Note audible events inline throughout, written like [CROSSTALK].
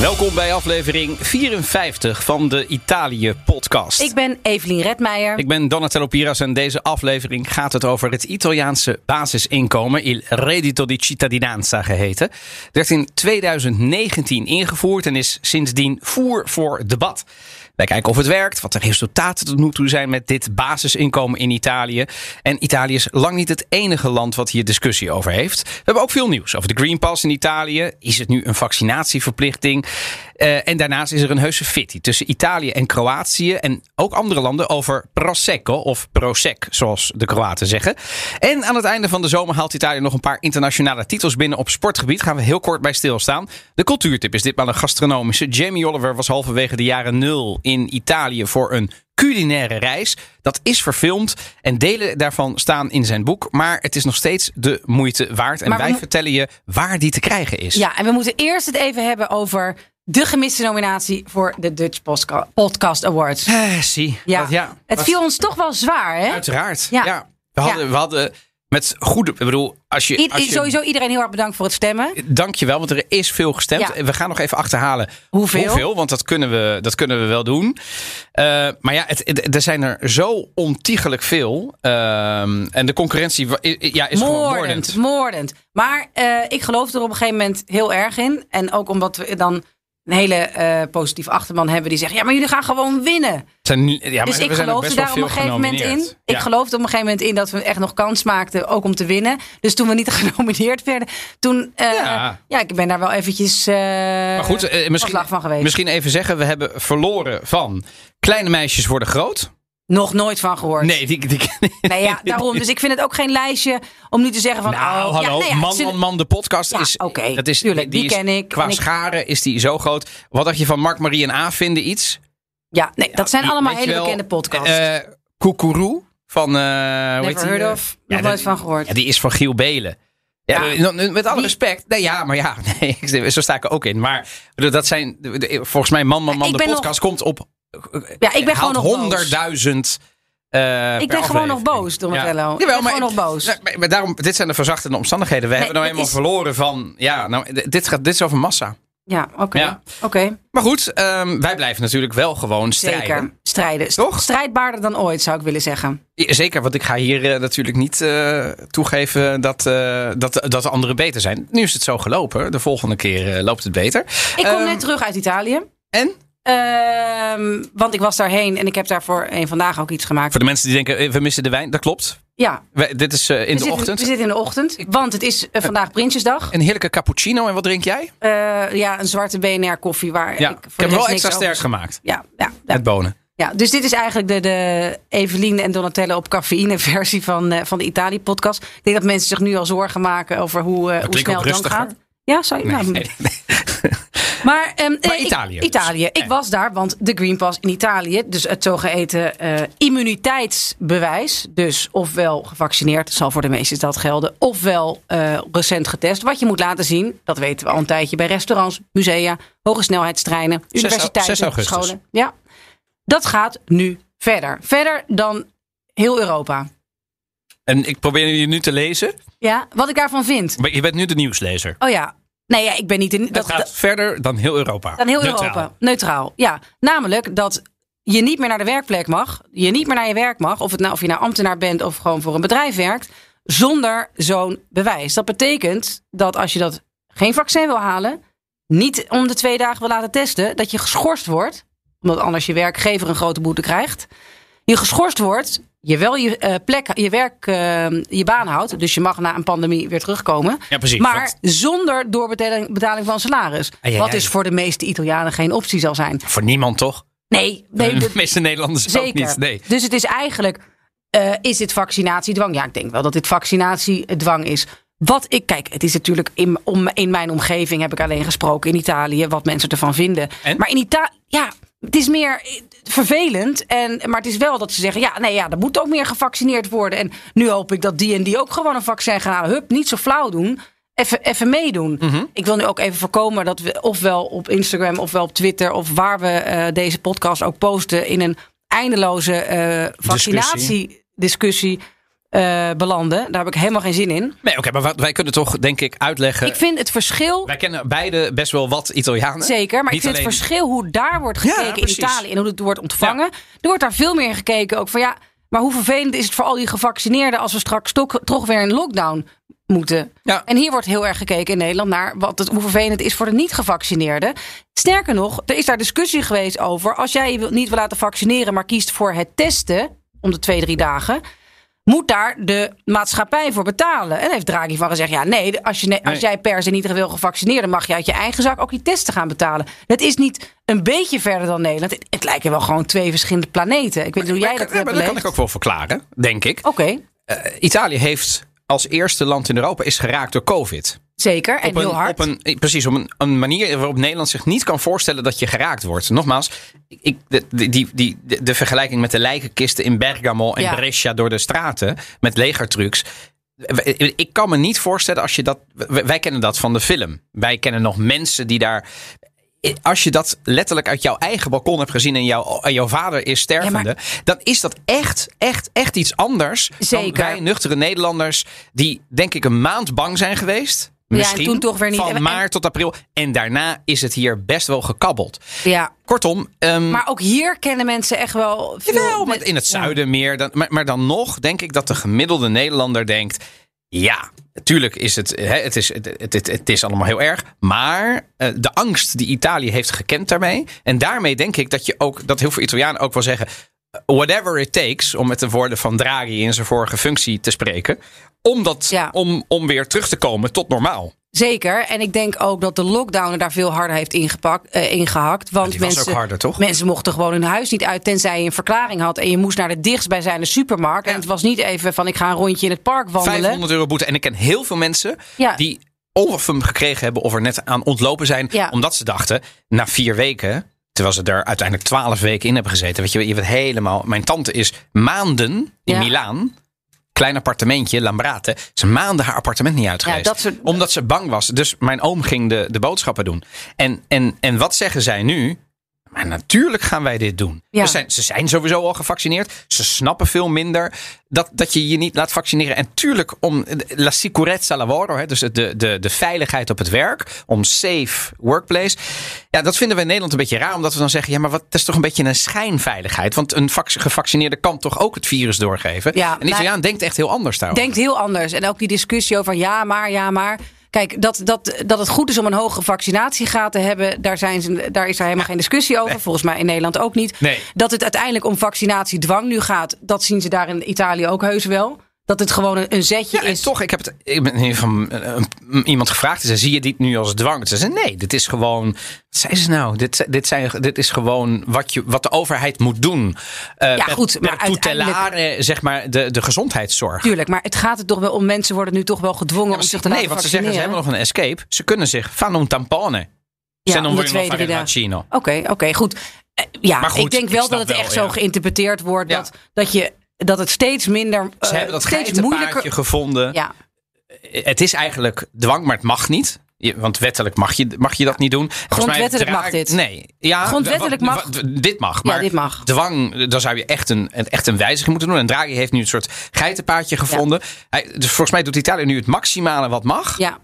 Welkom bij aflevering 54 van de Italië-podcast. Ik ben Evelien Redmeijer. Ik ben Donatello Piras en deze aflevering gaat het over het Italiaanse basisinkomen, il reddito di cittadinanza geheten. Het werd in 2019 ingevoerd en is sindsdien voer voor debat. Wij kijken of het werkt, wat de resultaten tot nu toe zijn met dit basisinkomen in Italië. En Italië is lang niet het enige land wat hier discussie over heeft. We hebben ook veel nieuws over de Green Pass in Italië. Is het nu een vaccinatieverplichting? Uh, en daarnaast is er een heuse fitty tussen Italië en Kroatië en ook andere landen over Prosecco of Prosec, zoals de Kroaten zeggen. En aan het einde van de zomer haalt Italië nog een paar internationale titels binnen op sportgebied. Gaan we heel kort bij stilstaan. De cultuurtip is ditmaal een gastronomische. Jamie Oliver was halverwege de jaren nul in Italië voor een culinaire reis. Dat is verfilmd en delen daarvan staan in zijn boek. Maar het is nog steeds de moeite waard. En Maar wij vertellen je waar die te krijgen is. Ja, en we moeten eerst het even hebben over de gemiste nominatie voor de Dutch Podcast Awards. Eh, zie. Ja, Dat- ja het viel ons toch wel zwaar, hè? Uiteraard. Ja. Ja. We, hadden, we hadden met goede. Ik bedoel, als je. I- Als je Sowieso iedereen heel erg bedankt voor het stemmen. Dankjewel, want er is veel gestemd. Ja. We gaan nog even achterhalen Hoeveel? want dat kunnen we, dat kunnen we wel doen. Eh, maar ja, het, het- er zijn er zo ontiegelijk veel. Ehm, en de concurrentie ja, is gewoon Moordend, moordend. moordend. Maar eh, ik geloof er op een gegeven moment heel erg in. En ook omdat we dan een hele eh positieve achterban hebben die zegt... ja, maar jullie gaan gewoon winnen. Zijn, ja, dus ik geloofde daar op een gegeven moment in. Ik geloofde op een gegeven moment in dat we echt nog kans maakten, ook om te winnen. Dus toen we niet [LAUGHS] genomineerd werden, toen... eh, Ja. ja. ik ben daar wel eventjes uh, Maar goed, eh, misschien, slag van geweest. misschien even zeggen: we hebben verloren van Kleine meisjes worden groot. Nog nooit van gehoord. Nee, die, die, Nee, ja, [LAUGHS] daarom. Dus ik vind het ook geen lijstje om nu te zeggen van... Nou, oh, hallo, ja, nou ja, man, zullen- man, man, de podcast Ja, is... oké, dat is, tuurlijk, die ken ik. Qua ik- scharen is die zo groot. Wat dacht je van Mark, Marie en A vinden iets? Ja, nee, dat zijn allemaal hele wel, bekende podcasts. eh Koekeroe van... eh hoe heet Never die, heard eh? of. Nog nooit van gehoord. Ja, die is van Giel Belen. Ja, Ja. eh, met alle Die- respect. Nee, ja, maar ja, [LAUGHS] nee, ik- zo sta ik er ook in. Maar dat zijn, volgens mij, Man, Man, Man, Ik de nog- podcast komt op... Ja, ik ben gewoon nog boos. honderdduizend. eh, Ik ben gewoon nog boos, Donatello. Ik Jawel, ben maar gewoon nog boos. Ja, maar- maar daarom, dit zijn de verzachtende omstandigheden. We hebben nou eenmaal is- verloren van. Ja, nou, dit, gaat, dit is over massa. Ja, oké. Ja. Oké, Maar goed, ehm, wij blijven natuurlijk wel gewoon strijden. zeker. Strijden. Toch? Strijdbaarder dan ooit, zou ik willen zeggen. Ja, Zeker, want ik ga hier eh, natuurlijk niet eh, toegeven dat, eh, dat, dat de anderen beter zijn. Nu is het zo gelopen. De volgende keer eh, loopt het beter. Ik kom Ehm, net terug uit Italië. En? Ehm, want ik was daarheen en ik heb daar voor een vandaag ook iets gemaakt. Voor de mensen die denken, eh, we missen de wijn. Dat klopt. Ja, dit is eh, in we de zitten, ochtend. we zitten in de ochtend. Want het is eh, vandaag Prinsjesdag. Een heerlijke cappuccino. En wat drink jij? Eh, ja, een zwarte BNR koffie waar Ja, ik ik, heb wel extra sterk over- gemaakt. Ja, ja, ja. Met bonen. Ja, dus dit is eigenlijk de, de Eveline en Donatello op cafeïne [LAUGHS] versie van, eh, van de Italië-podcast. Ik denk dat mensen zich nu al zorgen maken over hoe, eh, hoe snel het dan gaat. Ja, sorry. Nee, nou, nee, nee. [LAUGHS] Maar, ehm, Maar eh, ik- Italië dus. Italië. Ik Ja. was daar, want de Green Pass in Italië, dus het zogeheten eh immuniteitsbewijs, dus ofwel gevaccineerd, zal voor de meesten dat gelden, ofwel eh, recent getest. Wat je moet laten zien, dat weten we al een tijdje bij restaurants, musea, hoge snelheidstreinen, universiteiten, 6 augustus. scholen. Ja, dat gaat nu verder. Verder dan heel Europa. En ik probeer je nu te lezen. Ja, wat ik daarvan vind. Maar je bent nu de nieuwslezer. Oh ja, nee, ja, ik ben niet in. Dat gaat verder dan heel Europa. Dan heel Neutraal. Europa. Neutraal. Ja, namelijk dat je niet meer naar de werkplek mag. Je niet meer naar je werk mag. Of, het nou, of je nou ambtenaar bent of gewoon voor een bedrijf werkt. Zonder zo'n bewijs. Dat betekent dat als je dat geen vaccin wil halen. Niet om de twee dagen wil laten testen. Dat je geschorst wordt. Omdat anders je werkgever een grote boete krijgt. Je geschorst wordt. Je wel je eh, plek, je werk, eh, je baan houdt. Dus je mag na een pandemie weer terugkomen. Ja, precies. Maar zonder doorbetaling betaling van salaris. Wat ai. dus voor de meeste Italianen geen optie zal zijn. voor niemand toch? Nee, nee de meeste Nederlanders ook zeker. niet. Nee. Dus het is eigenlijk eh, is dit vaccinatiedwang? Ja, ik denk wel dat dit vaccinatiedwang is. Wat ik, kijk, het is natuurlijk in, om, in mijn omgeving heb ik alleen gesproken in Italië, wat mensen ervan vinden. En? Maar in Italië, ja, het is meer eh, vervelend. En, maar het is wel dat ze zeggen, ja, nee, ja, er moet ook meer gevaccineerd worden. En nu hoop ik dat die en die ook gewoon een vaccin gaan halen. Hup, niet zo flauw doen. Even, even meedoen. Mhm. Ik wil nu ook even voorkomen dat we ofwel op Instagram ofwel op Twitter of waar we eh, deze podcast ook posten in een eindeloze eh vaccinatiediscussie eh, belanden. Daar heb ik helemaal geen zin in. Nee, oké, maar wat- wij kunnen toch, denk ik, uitleggen. Ik vind het verschil Wij kennen beide best wel wat Italianen. Zeker, maar Niet ik vind alleen- het verschil hoe daar wordt Ja, gekeken in. Italië en hoe het wordt ontvangen. Er wordt daar veel meer gekeken ook van ja, maar hoe vervelend is het voor al die gevaccineerden als we straks toch, toch weer in lockdown moeten. Ja. En hier wordt heel erg gekeken in Nederland naar wat het, hoe vervelend het is voor de niet-gevaccineerden. Sterker nog, er is daar discussie geweest over als jij je niet wil laten vaccineren, maar kiest voor het testen om de twee, drie dagen. Moet daar de maatschappij voor betalen? En heeft Draghi van gezegd: ja, nee, als, je, als jij per se niet wil gevaccineerd, dan mag je uit je eigen zak ook die testen gaan betalen. Het is niet een beetje verder dan Nederland. Het, het lijken wel gewoon twee verschillende planeten. Ik weet niet hoe jij dat ja, hebt maar dat kan ik ook wel verklaren, denk ik. Oké, Eh, Italië heeft als eerste land in Europa is geraakt door COVID. Zeker. En op een, heel hard. Op een, eh, precies, op een, een manier waarop Nederland zich niet kan voorstellen dat je geraakt wordt. Nogmaals, ik, de, die, die, de, de vergelijking met de lijkenkisten in Bergamo en Ja. Brescia door de straten met legertrucks. Ik kan me niet voorstellen als je dat. Wij kennen dat van de film. Wij kennen nog mensen die daar. Als je dat letterlijk uit jouw eigen balkon hebt gezien en, jouw en jouw vader is stervende, dan is dat echt, echt, echt iets anders dan Zeker. wij nuchtere Nederlanders die denk ik een maand bang zijn geweest. En Misschien toen toch weer niet. van maart tot april. En daarna is het hier best wel gekabbeld. ja. Kortom, ehm, Maar ook hier kennen mensen echt wel veel. Jawel, maar met- in het Ja. zuiden meer. Dan, maar, maar dan nog denk ik dat de gemiddelde Nederlander denkt... Ja, natuurlijk is het, hè, het, is, het, het, is allemaal heel erg. Maar eh, de angst die Italië heeft gekend daarmee. En daarmee denk ik dat, je ook, dat heel veel Italianen ook wel zeggen... Whatever it takes, om met de woorden van Draghi in zijn vorige functie te spreken. Om, dat, Ja. om, om weer terug te komen tot normaal. Zeker. En ik denk ook dat de lockdown er daar veel harder heeft ingepakt, eh, ingehakt. Want die was mensen, ook harder, toch? mensen mochten gewoon hun huis niet uit, tenzij je een verklaring had. En je moest naar de dichtstbijzijnde supermarkt. En het was niet even van ik ga een rondje in het park wandelen. 500 euro boete. En ik ken heel veel mensen Ja. die of hem gekregen hebben of er net aan ontlopen zijn. Ja. Omdat ze dachten, na vier weken, terwijl ze er uiteindelijk twaalf weken in hebben gezeten. Weet je, je bent helemaal. Mijn tante is maanden in. Milaan. Klein appartementje, Lambrate. Ze is maanden haar appartement niet uit geweest. soort- Omdat ze bang was. Dus mijn oom ging de, de boodschappen doen. En, en, en wat zeggen zij nu? Maar natuurlijk gaan wij dit doen. Ja. Zijn, ze zijn sowieso al gevaccineerd. Ze snappen veel minder dat, dat je je niet laat vaccineren. En tuurlijk om la sicurezza lavoro, hè, dus de, de, de veiligheid op het werk, om safe workplace. Ja, dat vinden we in Nederland een beetje raar, omdat we dan zeggen: ja, maar wat, dat is toch een beetje een schijnveiligheid. Want een vac- gevaccineerde kan toch ook het virus doorgeven. Ja, en Italiaan denkt echt heel anders daarover. denkt heel anders. En ook die discussie over ja, maar, ja, maar. Kijk, dat, dat, dat het goed is om een hoge vaccinatiegraad te hebben, daar, zijn ze, daar is er helemaal geen discussie over. Volgens mij in Nederland ook niet. Nee. Dat het uiteindelijk om vaccinatiedwang nu gaat, dat zien ze daar in Italië ook heus wel. Dat het gewoon een, een zetje Ja, en is. toch, ik heb het ik ben van eh, een- iemand gevraagd. Ze zie je dit nu als dwang? Ze zei, nee, dit is gewoon. Wat zei ze nou? Dit, dit, zijn, dit is gewoon wat, je, wat de overheid moet doen. Eh Ja, goed, maar uiteindelijk- zeg maar, de, de gezondheidszorg. Tuurlijk, maar het gaat er toch wel om. Mensen worden nu toch wel gedwongen om zich te nee, laten want ze zeggen, ze hebben nog een escape. Ze kunnen zich van un tampone. Ja, om de twee, drie dagen. vaccino. Oké, oké, goed. Eh, ja, Maar goed, ik denk wel dat het wel, echt ja. zo geïnterpreteerd wordt Ja. dat, dat, je, dat het steeds minder. Ze eh, hebben dat steeds moeilijker. gevonden. Ja, Het is eigenlijk dwang, maar het mag niet. Je- Want wettelijk mag je, mag je dat niet doen. Grondwettelijk mag dit. Nee. Ja, Grondwettelijk mag- dit mag. Maar dit mag. dwang, dan zou je echt een, echt een wijziging moeten doen. En Draghi heeft nu een soort geitenpaadje gevonden. Hij, dus volgens mij doet Italië nu het maximale wat mag. ja.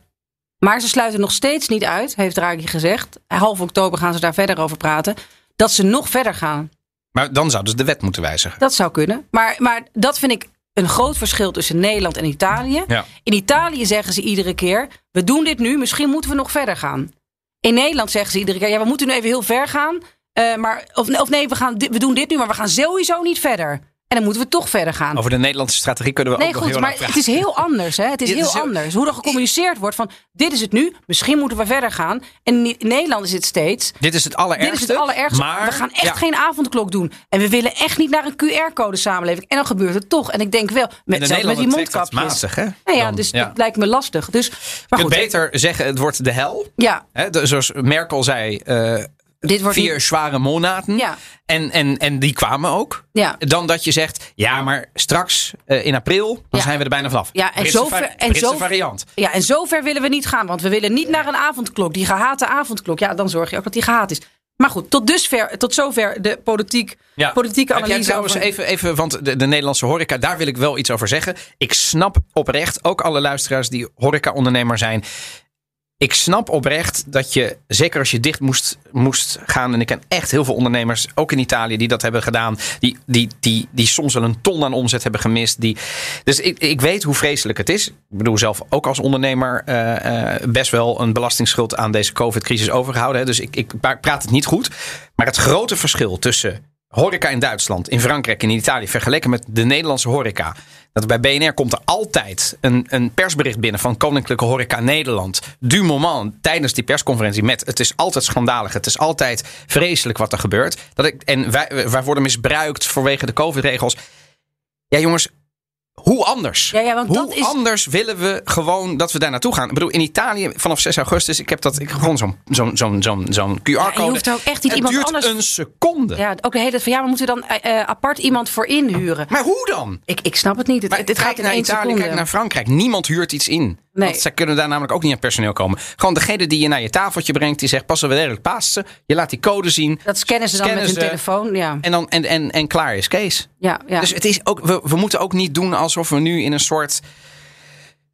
Maar ze sluiten nog steeds niet uit, heeft Draghi gezegd. Half oktober gaan ze daar verder over praten. Dat ze nog verder gaan. Maar dan zouden ze de wet moeten wijzigen. Dat zou kunnen. Maar, maar dat vind ik een groot verschil tussen Nederland en Italië. Ja. In Italië zeggen ze iedere keer: we doen dit nu, misschien moeten we nog verder gaan. In Nederland zeggen ze iedere keer: ja, we moeten nu even heel ver gaan. eh, maar, of, of nee, we, gaan, we doen dit nu, maar we gaan sowieso niet verder. En dan moeten we toch verder gaan. Over de Nederlandse strategie kunnen we Nee, ook nog goed, heel maar lang het praten. is heel anders. Hè? Het is Ja, het heel is heel- anders. Hoe er gecommuniceerd wordt van dit is het nu, misschien moeten we verder gaan. En in Nederland is het steeds. Dit is het allerergste. Dit is het allerergste. Maar, we gaan echt ja, geen avondklok doen. En we willen echt niet naar een QR-code samenleving. En dan gebeurt het toch. En ik denk wel, met, zelfs met die dat mondkapjes. matig, hè? Nou ja, Dan, dus ja. dat lijkt me lastig. Dus, maar Je kunt goed, beter zeggen, het wordt de hel. ja, Hè, zoals Merkel zei, eh, dit wordt vier niet- zware monaten. Ja. En, en, en die kwamen ook. Ja. Dan dat je zegt, ja, maar straks eh, in april, dan Ja. zijn we er bijna vanaf. Ja, en zover- en zo- variant. Ja, en zover willen we niet gaan. Want we willen niet naar een avondklok. Die gehate avondklok. Ja, dan zorg je ook dat die gehaat is. Maar goed, tot, dusver, tot zover de politiek, Ja. politieke Heb jij analyse. trouwens over- even, even, want de, de Nederlandse horeca, daar wil ik wel iets over zeggen. Ik snap oprecht, ook alle luisteraars die horeca-ondernemer zijn. Ik snap oprecht dat je, zeker als je dicht moest, moest gaan. En ik ken echt heel veel ondernemers, ook in Italië, die dat hebben gedaan. Die, die, die, die soms wel een ton aan omzet hebben gemist. Die, dus ik, ik weet hoe vreselijk het is. Ik bedoel zelf ook als ondernemer eh, eh, best wel een belastingsschuld aan deze COVID-crisis overgehouden. Hè. Dus ik, ik praat het niet goed. Maar het grote verschil tussen horeca in Duitsland, in Frankrijk en in Italië vergeleken met de Nederlandse horeca. Dat bij BNR komt er altijd een, een persbericht binnen van Koninklijke Horeca Nederland. Du moment tijdens die persconferentie met het is altijd schandalig. Het is altijd vreselijk wat er gebeurt. Dat ik, en wij, wij worden misbruikt vanwege de COVID-regels. Ja, jongens. Hoe anders? Ja, ja, want Hoe dat is- anders willen we gewoon dat we daar naartoe gaan? Ik bedoel, in Italië vanaf 6 augustus, ik heb dat ik, gewoon zo'n zo'n zo'n zo'n zo'n QR-code. je hoeft ook echt niet het iemand duurt anders- een seconde. Ja, ook de hele van ja, maar moeten we dan eh, eh, apart iemand voor inhuren? Maar hoe dan? Ik, ik snap het niet. Het, Maar het gaat in naar Italië, seconde. kijk naar Frankrijk. Niemand huurt iets in. Nee. Want zij kunnen daar namelijk ook niet aan personeel komen. Gewoon degene die je naar je tafeltje brengt, die zegt: passen we werkelijk passen. Je laat die code zien. Dat scannen ze dan Scannen met hun telefoon. Ja, En, dan, en, en, en klaar is Kees. ja, ja. Dus het is ook, we, we moeten ook niet doen alsof we nu in een soort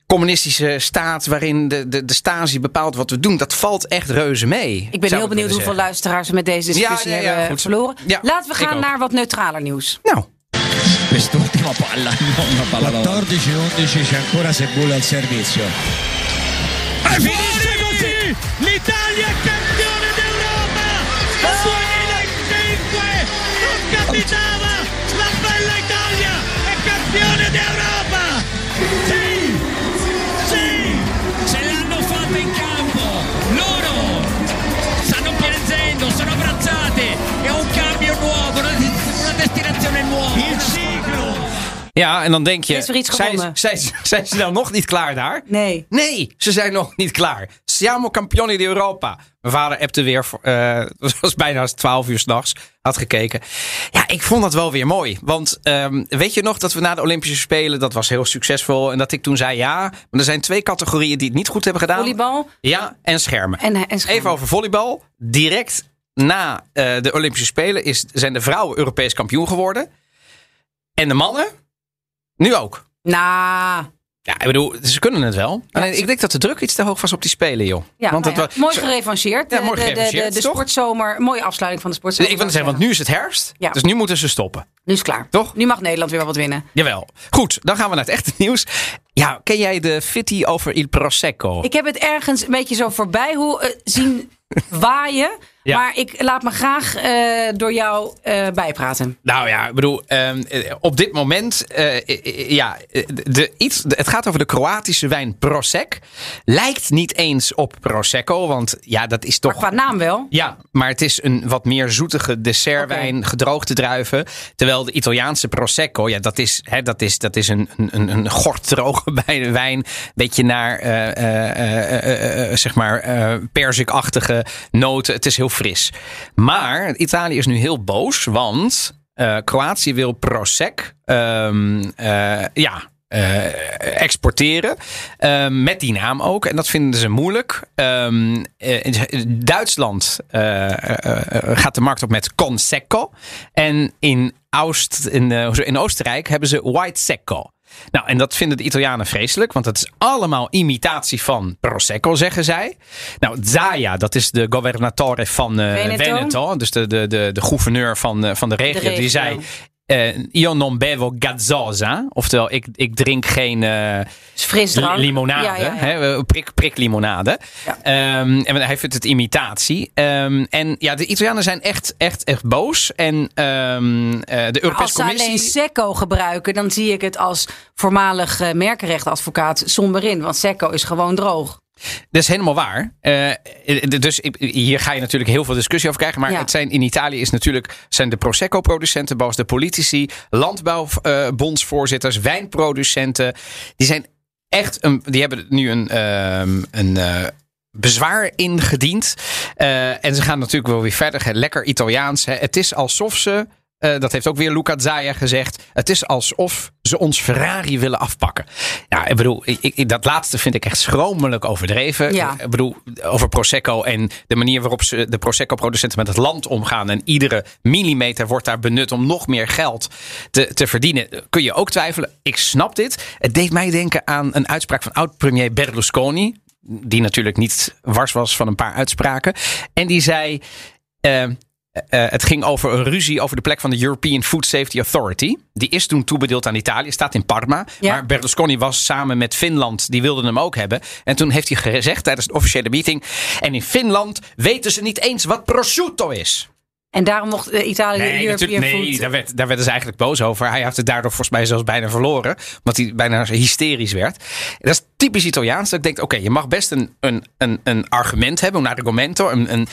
communistische staat waarin de, de, de stasi bepaalt wat we doen. Dat valt echt reuze mee. ik ben heel benieuwd hoeveel luisteraars we met deze discussie Ja, ja, ja, hebben goed. verloren. Ja, Laten we gaan naar wat neutraler nieuws. Nou, Quest'ultima palla, [LAUGHS] non una palla da 14-11 c'è ancora al servizio. Ja, en dan denk je, is weer iets zijn, zijn, zijn ze nou nog niet klaar daar? Nee. Nee, ze zijn nog niet klaar. Siamo campioni di Europa. Mijn vader appte weer, eh, [LAUGHS] het was bijna 12 uur s'nachts, had gekeken. Ja, ik vond dat wel weer mooi. Want ehm, weet je nog dat we na de Olympische Spelen, dat was heel succesvol. En dat ik toen zei, ja, maar er zijn twee categorieën die het niet goed hebben gedaan. Volleybal Ja, en schermen. en, en schermen. Even over volleybal. Direct na eh, de Olympische Spelen is, zijn de vrouwen Europees kampioen geworden. En de mannen nu ook. Nou, Ja, ik bedoel, ze kunnen het wel. Alleen, ze- ik denk dat de druk iets te hoog was op die spelen, joh. ja, want nou het ja, was, mooi gerevancheerd. Ja, mooi de, de, de, sportzomer, mooie afsluiting van de sportzomer. ik wil zeggen, want nu is het herfst. Ja. Dus nu moeten ze stoppen. Nu is het klaar. Toch? Nu mag Nederland weer wat winnen. Jawel. Goed, dan gaan we naar het echte nieuws. Ja, ken jij de fitty over Il Prosecco? Ik heb het ergens een beetje zo voorbij hoe, eh, zien [LAUGHS] waaien. Ja. Maar ik laat me graag eh, door jou eh, bijpraten. Nou ja, ik bedoel, ehm, eh, op dit moment, ja, de, iets, de- het gaat over de Kroatische wijn Prosec. Lijkt niet eens op Prosecco, want ja, dat is toch... Maar qua naam wel. Ja, maar het is een wat meer zoetige dessertwijn, gedroogde druiven. Terwijl de Italiaanse Prosecco, ja, dat is, hè, dat is, dat is een, een, een gorddroge [LAUGHS] bij- wijn. Beetje naar, zeg maar, perzikachtige noten. Het is heel fris. Maar Italië is nu heel boos, want eh, Kroatië wil Prosec, ehm, eh, ja, eh, exporteren. Ehm, met die naam ook. En dat vinden ze moeilijk. Ehm, eh, Duitsland gaat de markt op met Consecco. En in, Oost, in, in Oostenrijk hebben ze White Secco. Nou, en dat vinden de Italianen vreselijk, want het is allemaal imitatie van Prosecco, zeggen zij. Nou, Zaia, dat is de governatore van eh, Veneto. Veneto. dus de, de, de, de gouverneur van, eh, van de regio, regio. die zei... eh, io non bevo gazzosa. Oftewel, ik, ik drink geen eh, Frisdrank. li- limonade. Ja, ja, ja. Hè, eh, prik, prik limonade. Ehm, en hij vindt het imitatie. Ehm, en ja, de Italianen zijn echt, echt, echt boos. En ehm, eh, de Europese Als ze alleen Commissie... Secco gebruiken, dan zie ik het als voormalig merkenrechtadvocaat somber in. Want Secco is gewoon droog. Dat is helemaal waar. Eh, dus ik- hier ga je natuurlijk heel veel discussie over krijgen. Maar Ja. het zijn, in Italië is natuurlijk, zijn de Prosecco-producenten boos, de politici, landbouwbondsvoorzitters, wijnproducenten. Die zijn echt een, die hebben nu een, ehm, een eh, bezwaar ingediend. Eh, en ze gaan natuurlijk wel weer verder. hè. Lekker Italiaans. Hè. Het is alsof ze. Eh, dat heeft ook weer Luca Zaya gezegd. Het is alsof ze ons Ferrari willen afpakken. Ja, ik bedoel, ik, ik- dat laatste vind ik echt schromelijk overdreven. Ja. Ik bedoel, over Prosecco en de manier waarop ze de Prosecco-producenten met het land omgaan. En iedere millimeter wordt daar benut om nog meer geld te, te verdienen. Kun je ook twijfelen. Ik snap dit. Het deed mij denken aan een uitspraak van oud-premier Berlusconi. Die natuurlijk niet wars was van een paar uitspraken. En die zei. eh, eh, het ging over een ruzie over de plek van de European Food Safety Authority. Die is toen toebedeeld aan Italië, staat in Parma. Ja. Maar Berlusconi was samen met Finland, die wilden hem ook hebben. En toen heeft hij gezegd tijdens de officiële meeting. En in Finland weten ze niet eens wat prosciutto is. En daarom mocht eh, Italië de Nee, European natuurlijk, nee Food- daar, werd, daar werden ze eigenlijk boos over. Hij heeft het daardoor volgens mij zelfs bijna verloren. Omdat hij bijna hysterisch werd. Dat is typisch Italiaans. Dat ik denk, oké, je mag best een, een, een, een argument hebben. Een argumento. Een, een,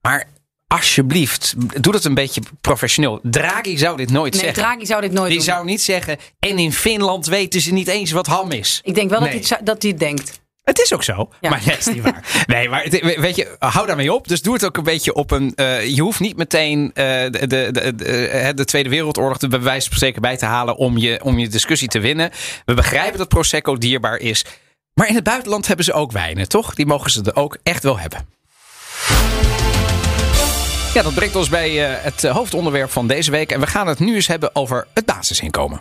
maar alsjeblieft, doe dat een beetje professioneel. Draghi zou dit nooit Nee, zeggen. Draghi zou dit nooit Die doen. zou niet zeggen. En in Finland weten ze niet eens wat ham is. Ik denk wel Nee. dat, hij, dat hij het denkt. Het is ook zo. Ja. Maar dat is niet waar. [LAUGHS] Nee, maar weet je, hou daarmee op. Dus doe het ook een beetje op een. eh, je hoeft niet meteen eh, de, de, de, de, eh, de Tweede Wereldoorlog er wijze van spreken bij te halen om je, om je discussie te winnen. We begrijpen dat Prosecco dierbaar is. Maar in het buitenland hebben ze ook wijnen, toch? Die mogen ze er ook echt wel hebben. Ja, dat brengt ons bij eh, het eh, hoofdonderwerp van deze week. En we gaan het nu eens hebben over het basisinkomen.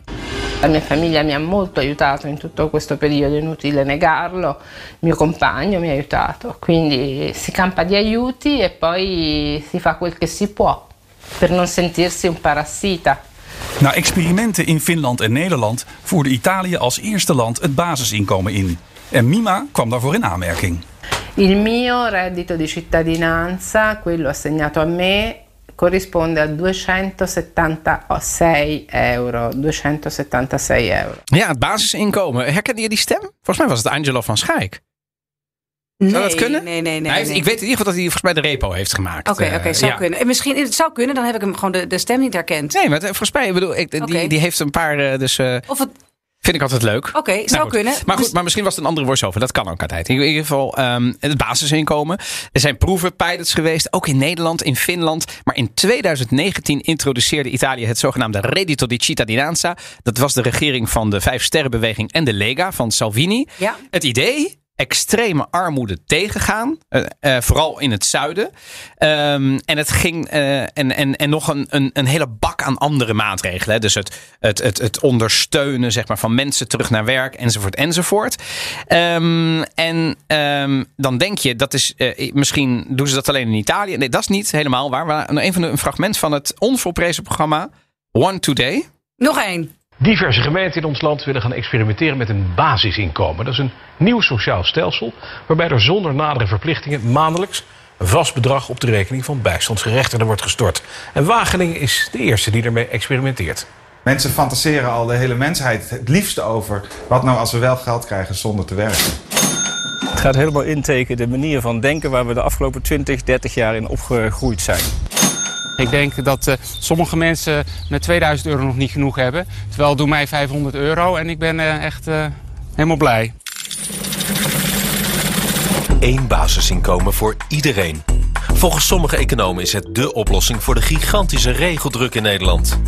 La mia famiglia mi ha molto aiutato in tutto questo periodo, è inutile negarlo. Il mio compagno mi ha aiutato, quindi si campa di aiuti e poi si fa quel che si può per non sentirsi un parassita. Na experimenten in Finland en Nederland voerde Italië als eerste land het basisinkomen in. En Mima kwam daarvoor in aanmerking. Il mio reddito di cittadinanza, quello assegnato a me, corrisponde a 276 euro. 276 euro. Ja, het basisinkomen. Herkende je die stem? Volgens mij was het Angelo van Schaik. Nee, Zou dat kunnen? Nee, nee, nee. Heeft- nee. Ik weet in ieder geval dat hij volgens mij de repo heeft gemaakt. Oké, Eh, oké, zou ja. kunnen. En misschien, het zou kunnen, dan heb ik hem gewoon de, de stem niet herkend. Nee, maar volgens mij, ik bedoel, ik, die, die heeft een paar, eh, dus eh, Of het, vind ik altijd leuk. oké, zou Nou goed. kunnen. Maar goed, Dus- maar misschien was het een andere voice-over. Dat kan ook altijd. In ieder geval ehm, het basisinkomen. Er zijn proeven, pilots geweest. Ook in Nederland, in Finland. Maar in 2019 introduceerde Italië het zogenaamde Reddito di Cittadinanza. Dat was de regering van de Vijf Sterrenbeweging en de Lega van Salvini. Ja. Het idee... Extreme armoede tegengaan, eh, eh, vooral in het zuiden. Ehm, en het ging eh, en, en, en nog een, een, een hele bak aan andere maatregelen. Dus het, het, het, het ondersteunen zeg maar, van mensen terug naar werk, enzovoort, enzovoort. Ehm, en ehm, dan denk je, dat is misschien doen ze dat alleen in Italië. Nee, dat is niet helemaal waar. Maar een, van de, een fragment van het onvolprezen programma One Today. Nog één. Diverse gemeenten in ons land willen gaan experimenteren met een basisinkomen. Dat is een nieuw sociaal stelsel waarbij er zonder nadere verplichtingen maandelijks een vast bedrag op de rekening van bijstandsgerechtigden wordt gestort. En Wageningen is de eerste die ermee experimenteert. Mensen fantaseren al de hele mensheid het liefste over wat nou als we wel geld krijgen zonder te werken. Het gaat helemaal inteken de manier van denken waar we de afgelopen 20, 30 jaar in opgegroeid zijn. Ik denk dat eh, sommige mensen met 2000 euro nog niet genoeg hebben. Terwijl doe mij 500 euro en ik ben eh, echt eh, helemaal blij. Eén basisinkomen voor iedereen. Volgens sommige economen is het dé oplossing voor de gigantische regeldruk in Nederland.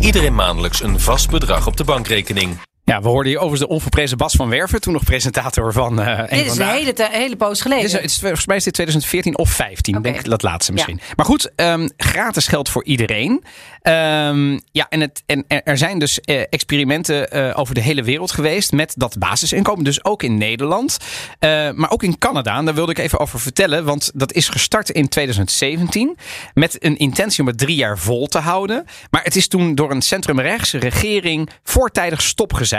Iedereen maandelijks een vast bedrag op de bankrekening. Ja, we hoorden hier overigens de onverprezen Bas van Werven, toen nog presentator van uh, Dit is een hele, te, hele poos geleden. Dit is, volgens mij is dit 2014 of 15, okay. denk ik dat laatste misschien. Ja. Maar goed, um, gratis geld voor iedereen. Um, ja, en, het, en er zijn dus uh, experimenten uh, over de hele wereld geweest met dat basisinkomen. Dus ook in Nederland, maar ook in Canada. En daar wilde ik even over vertellen, want dat is gestart in 2017 met een intentie om het drie jaar vol te houden. Maar het is toen door een centrumrechtse regering voortijdig stopgezet.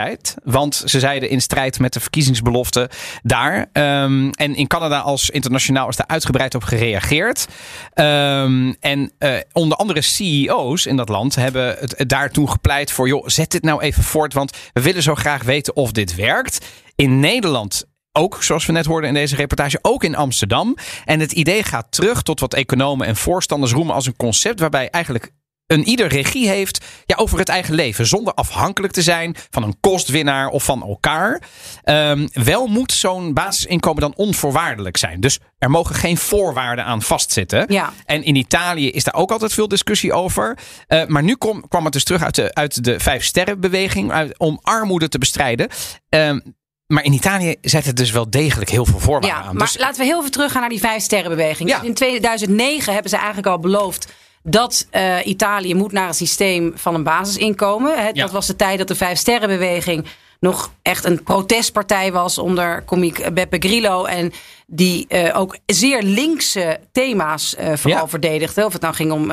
Want ze zeiden in strijd met de verkiezingsbelofte daar. Um, en in Canada als internationaal is daar uitgebreid op gereageerd. Um, en uh, onder andere CEO's in dat land hebben het, daartoe gepleit voor... zet dit nou even voort, want we willen zo graag weten of dit werkt. In Nederland ook, zoals we net hoorden in deze reportage, ook in Amsterdam. En het idee gaat terug tot wat economen en voorstanders roemen als een concept waarbij eigenlijk een ieder regie heeft ja, over het eigen leven. Zonder afhankelijk te zijn van een kostwinnaar of van elkaar. Um, wel moet zo'n basisinkomen dan onvoorwaardelijk zijn. Dus er mogen geen voorwaarden aan vastzitten. Ja. En in Italië is daar ook altijd veel discussie over. Uh, maar nu kom, kwam het dus terug uit de, uit de vijf sterrenbeweging. Uit, om armoede te bestrijden. Um, maar in Italië zet het dus wel degelijk heel veel voorwaarden ja, aan. Maar dus, laten we heel veel teruggaan naar die vijf sterrenbeweging. Ja. Dus in 2009 hebben ze eigenlijk al beloofd dat uh, Italië moet naar een systeem van een basisinkomen. Ja. Dat was de tijd dat de Vijf Sterrenbeweging nog echt een protestpartij was onder komiek Beppe Grillo. En die uh, ook zeer linkse thema's uh, vooral Ja. verdedigde. Of het nou ging om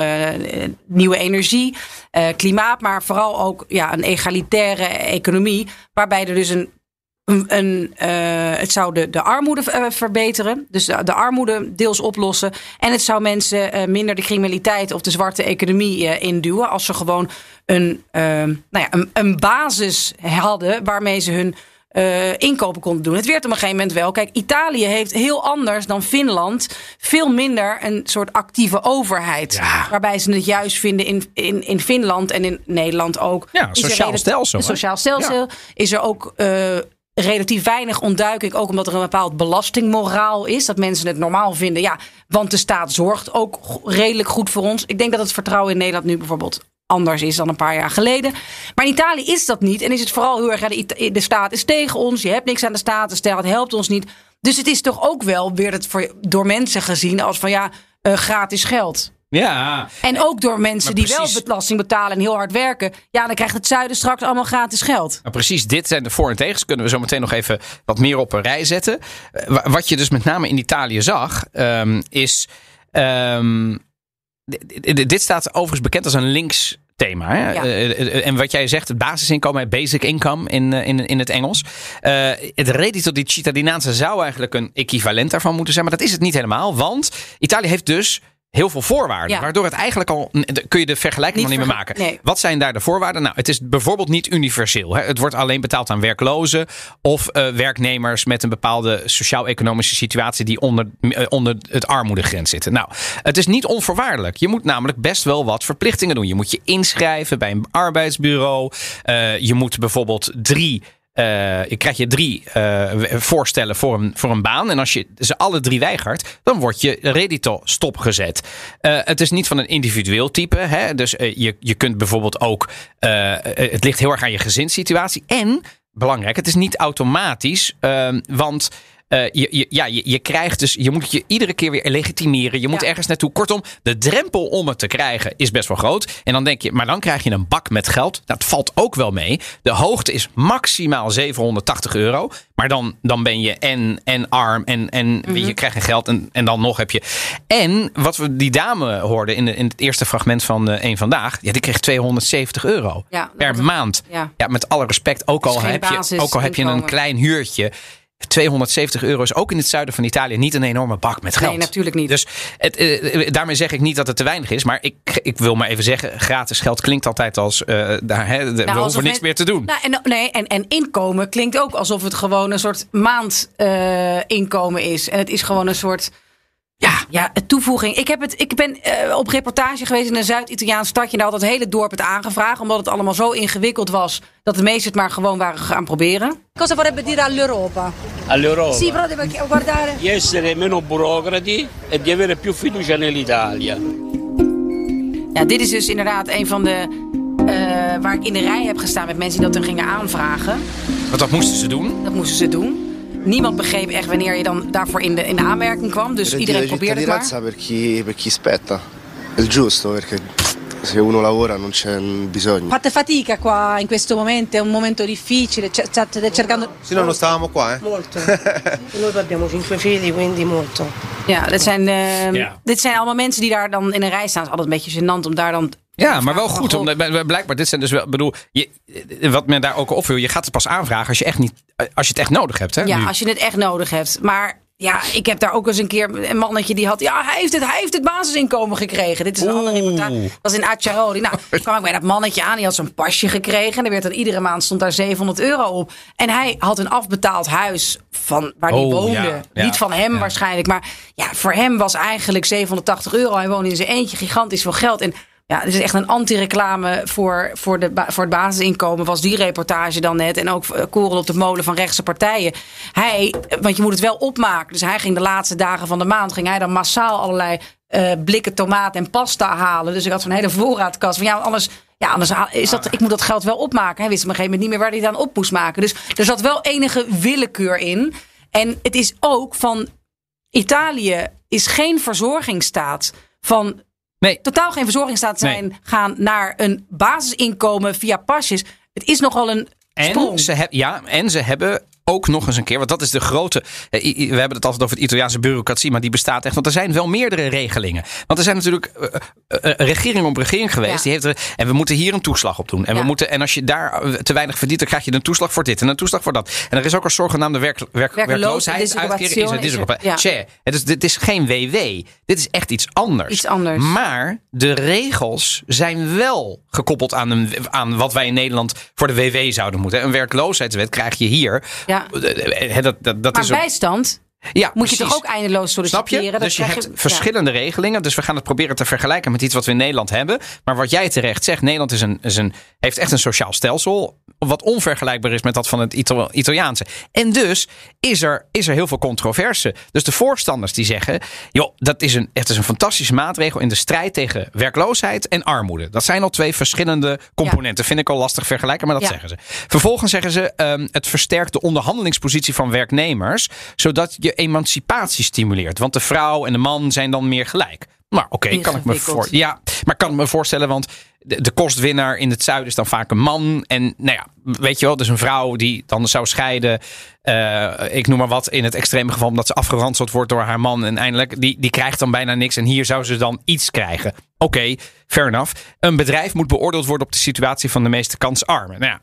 nieuwe energie, klimaat, maar vooral ook ja, een egalitaire economie. Waarbij er dus een een, uh, het zou de, de armoede uh, verbeteren. Dus de, de, armoede deels oplossen. En het zou mensen uh, minder de criminaliteit of de zwarte economie induwen. Als ze gewoon een, nou ja, een, een basis hadden waarmee ze hun inkopen konden doen. Het werd op een gegeven moment wel. Kijk, Italië heeft heel anders dan Finland veel minder een soort actieve overheid. Ja. Waarbij ze het juist vinden in, in, in Finland en in Nederland ook. Ja, sociaal stelsel, Een sociaal stelsel. Ja. Is er ook relatief weinig ontduiking. Ook omdat er een bepaald belastingmoraal is. Dat mensen het normaal vinden. Ja, want de staat zorgt ook redelijk goed voor ons. Ik denk dat het vertrouwen in Nederland nu bijvoorbeeld anders is dan een paar jaar geleden. Maar in Italië is dat niet. En is het vooral heel erg, de staat is tegen ons. Je hebt niks aan de staat. De staat helpt ons niet. Dus het is toch ook wel weer het voor, door mensen gezien als van ja, eh, gratis geld. Ja. En ook door mensen die wel belasting betalen en heel hard werken. Ja, dan krijgt het zuiden straks allemaal gratis geld. Precies, dit zijn de voor- en tegens. Kunnen we zo meteen nog even wat meer op een rij zetten. Eh, wa- Wat je dus met name in Italië zag, ehm, is. ehm, dit staat overigens bekend als een links thema. Hè? Ja. Eh, eh, en wat jij zegt, het basisinkomen, basic income in, eh, in, in het Engels. Eh, het reddito di cittadinanza zou eigenlijk een equivalent daarvan moeten zijn. Maar dat is het niet helemaal. Want Italië heeft dus heel veel voorwaarden. Ja. Waardoor het eigenlijk al. kun je de vergelijking Niet nog niet meer maken. nee. Wat zijn daar de voorwaarden? Nou, het is bijvoorbeeld niet universeel. Hè? Het wordt alleen betaald aan werklozen of eh, werknemers met een bepaalde sociaal-economische situatie die onder, eh, onder het armoedegrens zitten. Nou, het is niet onvoorwaardelijk. Je moet namelijk best wel wat verplichtingen doen. Je moet je inschrijven bij een arbeidsbureau. Eh, je moet bijvoorbeeld drie. Eh, je krijgt je drie eh, voorstellen voor een, voor een baan. En als je ze alle drie weigert, dan wordt je redito stopgezet. Eh, het is niet van een individueel type. Hè? Dus eh, je, je kunt bijvoorbeeld ook. eh, het ligt heel erg aan je gezinssituatie. En belangrijk, het is niet automatisch. ehm, want. Eh, je, je, ja, je, je krijgt dus, je moet je iedere keer weer legitimeren. Je moet Ja. ergens naartoe. Kortom, de drempel om het te krijgen is best wel groot. En dan denk je, maar dan krijg je een bak met geld. Dat valt ook wel mee. De hoogte is maximaal 780 euro. Maar dan, dan ben je en, en arm en, en weet je krijgt geen geld. En, en dan nog heb je. En wat we die dame hoorden in, de, in het eerste fragment van eh één vandaag. Ja, die kreeg 270 euro Ja, per maand. ja. Ja, met alle respect. Ook al, heb je, ook al heb je een klein huurtje. 270 euro is ook in het zuiden van Italië niet een enorme bak met geld. Nee, natuurlijk niet. Dus het, eh, daarmee zeg ik niet dat het te weinig is. Maar ik, ik wil maar even zeggen, gratis geld klinkt altijd als... eh, daar, hè, de- we hoeven niks men- meer te doen. Nou, en, nee, en, en inkomen klinkt ook alsof het gewoon een soort maandinkomen inkomen is. En het is gewoon een soort. Ja, toevoeging. Ik, heb het, ik ben eh, op reportage geweest in een Zuid-Italiaans stadje. En daar had het hele dorp het aangevraagd. Omdat het allemaal zo ingewikkeld was. Dat de meesten het maar gewoon waren gaan proberen. Cosa vorrebbe dire all'Europa? all'Europa Sì, però deve guardare. di essere meno burocrati e di avere più fiducia nell'Italia. Ja, dit is dus inderdaad een van de. eh, waar ik in de rij heb gestaan met mensen die dat dan gingen aanvragen. Want dat moesten ze doen. Dat moesten ze doen. Niemand begreep echt wanneer je dan daarvoor in de, in de aanmerking kwam. Dus iedereen probeerde het maar. per chi, per chi spetta. È il giusto perché se uno lavora non c'è bisogno. Fate fatica qua in questo momento, è un momento difficile, state cercando... Se no non stavamo qua, eh? Molto. [LAUGHS] Noi abbiamo cinque figli, quindi molto. Ja, dit zijn, eh, Ja. dit zijn allemaal mensen die daar dan in een rij staan. Het is altijd een beetje gênant om daar dan... Ja, maar wel goed. Omdat, blijkbaar, dit zijn dus wel, bedoel, je, wat men daar ook opviel, je gaat het pas aanvragen als je, echt niet, als je het echt nodig hebt. Hè, Ja, nu. als je het echt nodig hebt. Maar ja, ik heb daar ook eens een keer een mannetje die had... Ja, hij heeft het, hij heeft het basisinkomen gekregen. Dit is een andere reportage. Dat was in Acciaroli. Nou, [LAUGHS] kwam ik bij dat mannetje aan. Die had zo'n pasje gekregen. En er werd dan iedere maand stond daar 700 euro op. En hij had een afbetaald huis van waar hij Oh, woonde. ja, ja, Niet van hem waarschijnlijk. Maar ja, voor hem was eigenlijk 780 euro. Hij woonde in zijn eentje. Gigantisch veel geld. En ja, dit is echt een anti-reclame voor, voor, de, voor het basisinkomen. Was die reportage dan net. En ook eh, korrel op de molen van rechtse partijen. Hij, want je moet het wel opmaken. Dus hij ging de laatste dagen van de maand. Ging hij dan massaal allerlei eh, blikken tomaat en pasta halen. Dus ik had zo'n hele voorraadkast. Van ja, anders. Ja, anders is dat, ik moet dat geld wel opmaken. Hij wist op een gegeven moment niet meer waar hij het aan op moest maken. Dus er zat wel enige willekeur in. En het is ook van Italië is geen verzorgingsstaat van nee. totaal geen verzorgingsstaat zijn gaan naar een basisinkomen via pasjes. Het is nogal een sprong. En ze, ja, en ze hebben ook nog eens een keer, want dat is de grote. eh, We hebben het altijd over het Italiaanse bureaucratie, maar die bestaat echt. Want er zijn wel meerdere regelingen. Want er zijn natuurlijk eh, eh, regering op regering geweest. Ja. Die heeft er, en we moeten hier een toeslag op doen. En, we moeten, en als je daar te weinig verdient, dan krijg je een toeslag voor dit en een toeslag voor dat. En er is ook een zogenaamde werk, werk, Werkloos- werkloosheidsuitkering. Is het, is er- ja. Het is, dit is geen WW. Dit is echt iets anders. Iets anders. Maar de regels zijn wel gekoppeld aan, een, aan wat wij in Nederland voor de WW zouden moeten. Een werkloosheidswet krijg je hier. Ja. Eh, eh, Dat, dat, dat maar is ook- bijstand ja, moet je toch ook eindeloos Snap solliciteren? je? Dat Dus je hebt verschillende regelingen. Dus we gaan het proberen te vergelijken met iets wat we in Nederland hebben. Maar wat jij terecht zegt, Nederland is een, is een, heeft echt een sociaal stelsel. Wat onvergelijkbaar is met dat van het Ita- Italiaanse. En dus is er, is er heel veel controverse. Dus de voorstanders die zeggen: joh, dat is een, het is een fantastische maatregel in de strijd tegen werkloosheid en armoede. Dat zijn al twee verschillende componenten. Vind ik al lastig vergelijken, maar dat Ja. zeggen ze. Vervolgens zeggen ze: ehm, het versterkt de onderhandelingspositie van werknemers, zodat je emancipatie stimuleert. Want de vrouw en de man zijn dan meer gelijk. Maar oké, kan ik me voor, ja, maar kan ik me voorstellen, want de, de kostwinnaar in het zuiden is dan vaak een man. En nou ja, weet je wel, dus een vrouw die dan zou scheiden. eh, ik noem maar wat, in het extreme geval omdat ze afgeranseld wordt door haar man. En eindelijk, die, die krijgt dan bijna niks. En hier zou ze dan iets krijgen. Oké, fair enough. Een bedrijf moet beoordeeld worden op de situatie van de meeste kansarmen. Nou ja,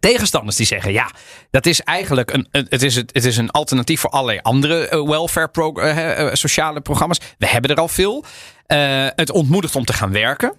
tegenstanders die zeggen: ja, dat is eigenlijk een, het, is het, is een alternatief voor allerlei andere eh, welfare eh, eh, sociale programma's. We hebben er al veel. Het ontmoedigt om te gaan werken.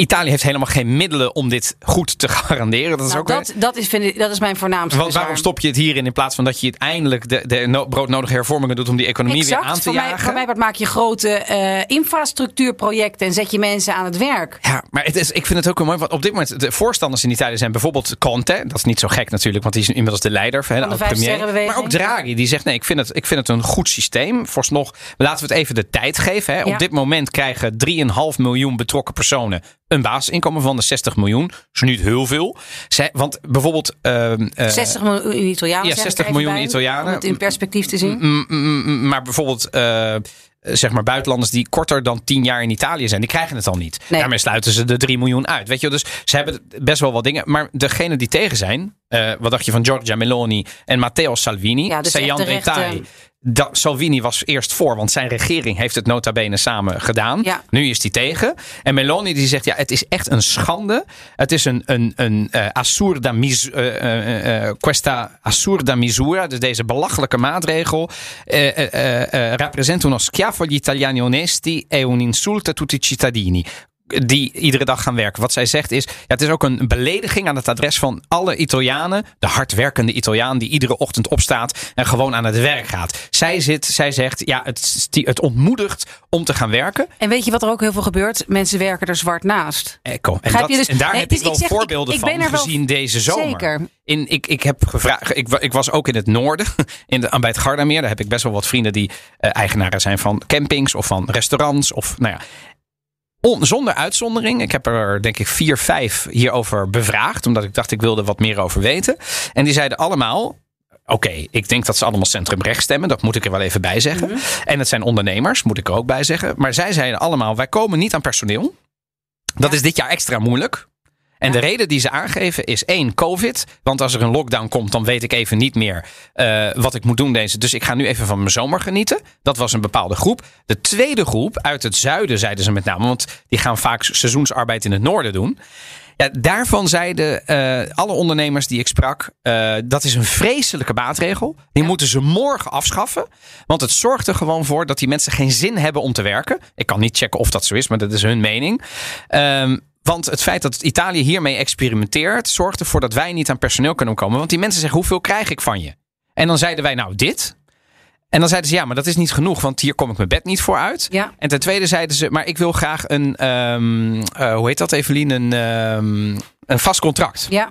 Italië heeft helemaal geen middelen om dit goed te [LAUGHS] garanderen. Dat is Nou, ook dat, dat, is, vind ik, dat is mijn voornaamste want waarom stop je het hierin in plaats van dat je het eindelijk de, de no- broodnodige hervormingen doet om die economie weer aan te Voor mij, jagen? voor mij part maak je grote eh, infrastructuurprojecten en zet je mensen aan het werk. Ja, maar het is, ik vind het ook wel mooi. Want op dit moment, de voorstanders in Italië zijn bijvoorbeeld Conte. Dat is niet zo gek natuurlijk, want die is inmiddels de leider. Van de premier. Maar ook Draghi, die zegt: nee, ik vind het, ik vind het een goed systeem. Vooralsnog, laten we het even de tijd geven. Hè. Ja. Op dit moment krijgen 3,5 miljoen betrokken personen een basisinkomen van de 60 miljoen. Dat is niet heel veel. Zij, want bijvoorbeeld. ehm, eh, 60 miljoen Italianen. ja, zeg ik 60 er even miljoen bij, Italianen. Om het in perspectief te zien. Maar bijvoorbeeld, eh, zeg maar, buitenlanders die korter dan 10 jaar in Italië zijn, die krijgen het al niet. Nee. Daarmee sluiten ze de 3 miljoen uit. Weet je, dus ze hebben best wel wat dingen. Maar degene die tegen zijn, eh, wat dacht je van Giorgia Meloni en Matteo Salvini? Ja, dus Detail. Da- Salvini was eerst voor, want zijn regering heeft het nota bene samen gedaan. Ja. Nu is hij tegen. En Meloni die zegt, ja, het is echt een schande. Het is een, een, een eh, assurda mis, eh, eh, questa assurda misura, dus deze belachelijke maatregel, rappresenta uno schiaffo agli italiani onesti e un insulto a tutti i cittadini die iedere dag gaan werken. Wat zij zegt is, ja, het is ook een belediging aan het adres van alle Italianen, de hardwerkende Italiaan die iedere ochtend opstaat en gewoon aan het werk gaat. Zij, zit, zij zegt, ja, het, het ontmoedigt om te gaan werken. En weet je wat er ook heel veel gebeurt? Mensen werken er zwart naast. Ecco. En, dat, je? Dus- en daar nee, heb dus ik wel zeg, voorbeelden ik van wel- gezien deze zomer. Zeker. In, ik, ik heb gevraagd, ik, ik was ook in het noorden, [LAUGHS] in de, bij het Gardameer. Daar heb ik best wel wat vrienden die eh, eigenaren zijn van campings of van restaurants. Of, nou ja, On- zonder uitzondering. Ik heb er denk ik vier, vijf hierover bevraagd. Omdat ik dacht ik wilde wat meer over weten. En die zeiden allemaal. Oké, ik denk dat ze allemaal centrumrecht stemmen. Dat moet ik er wel even bij zeggen. En het zijn ondernemers, moet ik er ook bij zeggen. Maar zij zeiden allemaal: wij komen niet aan personeel. Dat is dit jaar extra moeilijk. En de reden die ze aangeven is één, COVID. Want als er een lockdown komt, dan weet ik even niet meer eh, wat ik moet doen deze. Dus ik ga nu even van mijn zomer genieten. Dat was een bepaalde groep. De tweede groep, uit het zuiden zeiden ze met name. Want die gaan vaak seizoensarbeid in het noorden doen. Ja, daarvan zeiden eh, alle ondernemers die ik sprak, eh, dat is een vreselijke maatregel. Die moeten ze morgen afschaffen. Want het zorgt er gewoon voor dat die mensen geen zin hebben om te werken. Ik kan niet checken of dat zo is, maar dat is hun mening. Ehm, want het feit dat Italië hiermee experimenteert, zorgt ervoor dat wij niet aan personeel kunnen komen. Want die mensen zeggen: hoeveel krijg ik van je? En dan zeiden wij: nou, dit. En dan zeiden ze: ja, maar dat is niet genoeg, want hier kom ik mijn bed niet voor uit. Ja. En ten tweede zeiden ze: maar ik wil graag een, ehm, eh, hoe heet dat, Evelien? Een, ehm, een vast contract. Ja.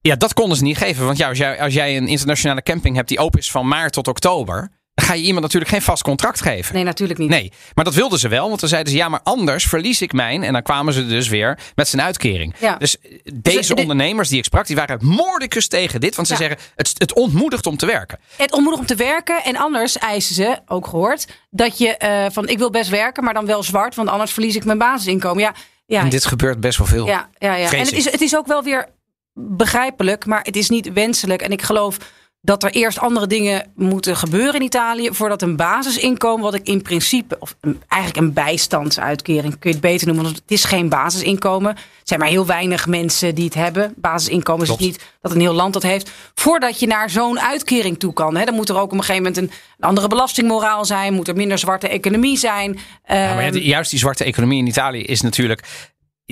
Ja, dat konden ze niet geven. Want ja, als, jij, als jij een internationale camping hebt die open is van maart tot oktober. Ga je iemand natuurlijk geen vast contract geven. Nee, natuurlijk niet. Nee, maar dat wilden ze wel. Want dan zeiden ze, ja, maar anders verlies ik mijn. En dan kwamen ze dus weer met zijn uitkering. Ja. Dus deze de- ondernemers die ik sprak, die waren moordicus tegen dit. Want ze Ja. zeggen, het, het ontmoedigt om te werken. Het ontmoedigt om te werken. En anders eisen ze, ook gehoord, dat je eh, van ik wil best werken, maar dan wel zwart, want anders verlies ik mijn basisinkomen. Ja, ja, En dit gebeurt best wel veel. ja, ja, ja. En het is, het is ook wel weer begrijpelijk, maar het is niet wenselijk. En ik geloof dat er eerst andere dingen moeten gebeuren in Italië voordat een basisinkomen, wat ik in principe, of eigenlijk een bijstandsuitkering, kun je het beter noemen, want het is geen basisinkomen. Er zijn maar heel weinig mensen die het hebben. Basisinkomen is het Klopt. niet dat een heel land dat heeft. Voordat je naar zo'n uitkering toe kan. Hè, dan moet er ook op een gegeven moment een, andere belastingmoraal zijn. Moet er minder zwarte economie zijn. Ja, maar Ehm, juist die zwarte economie in Italië is natuurlijk...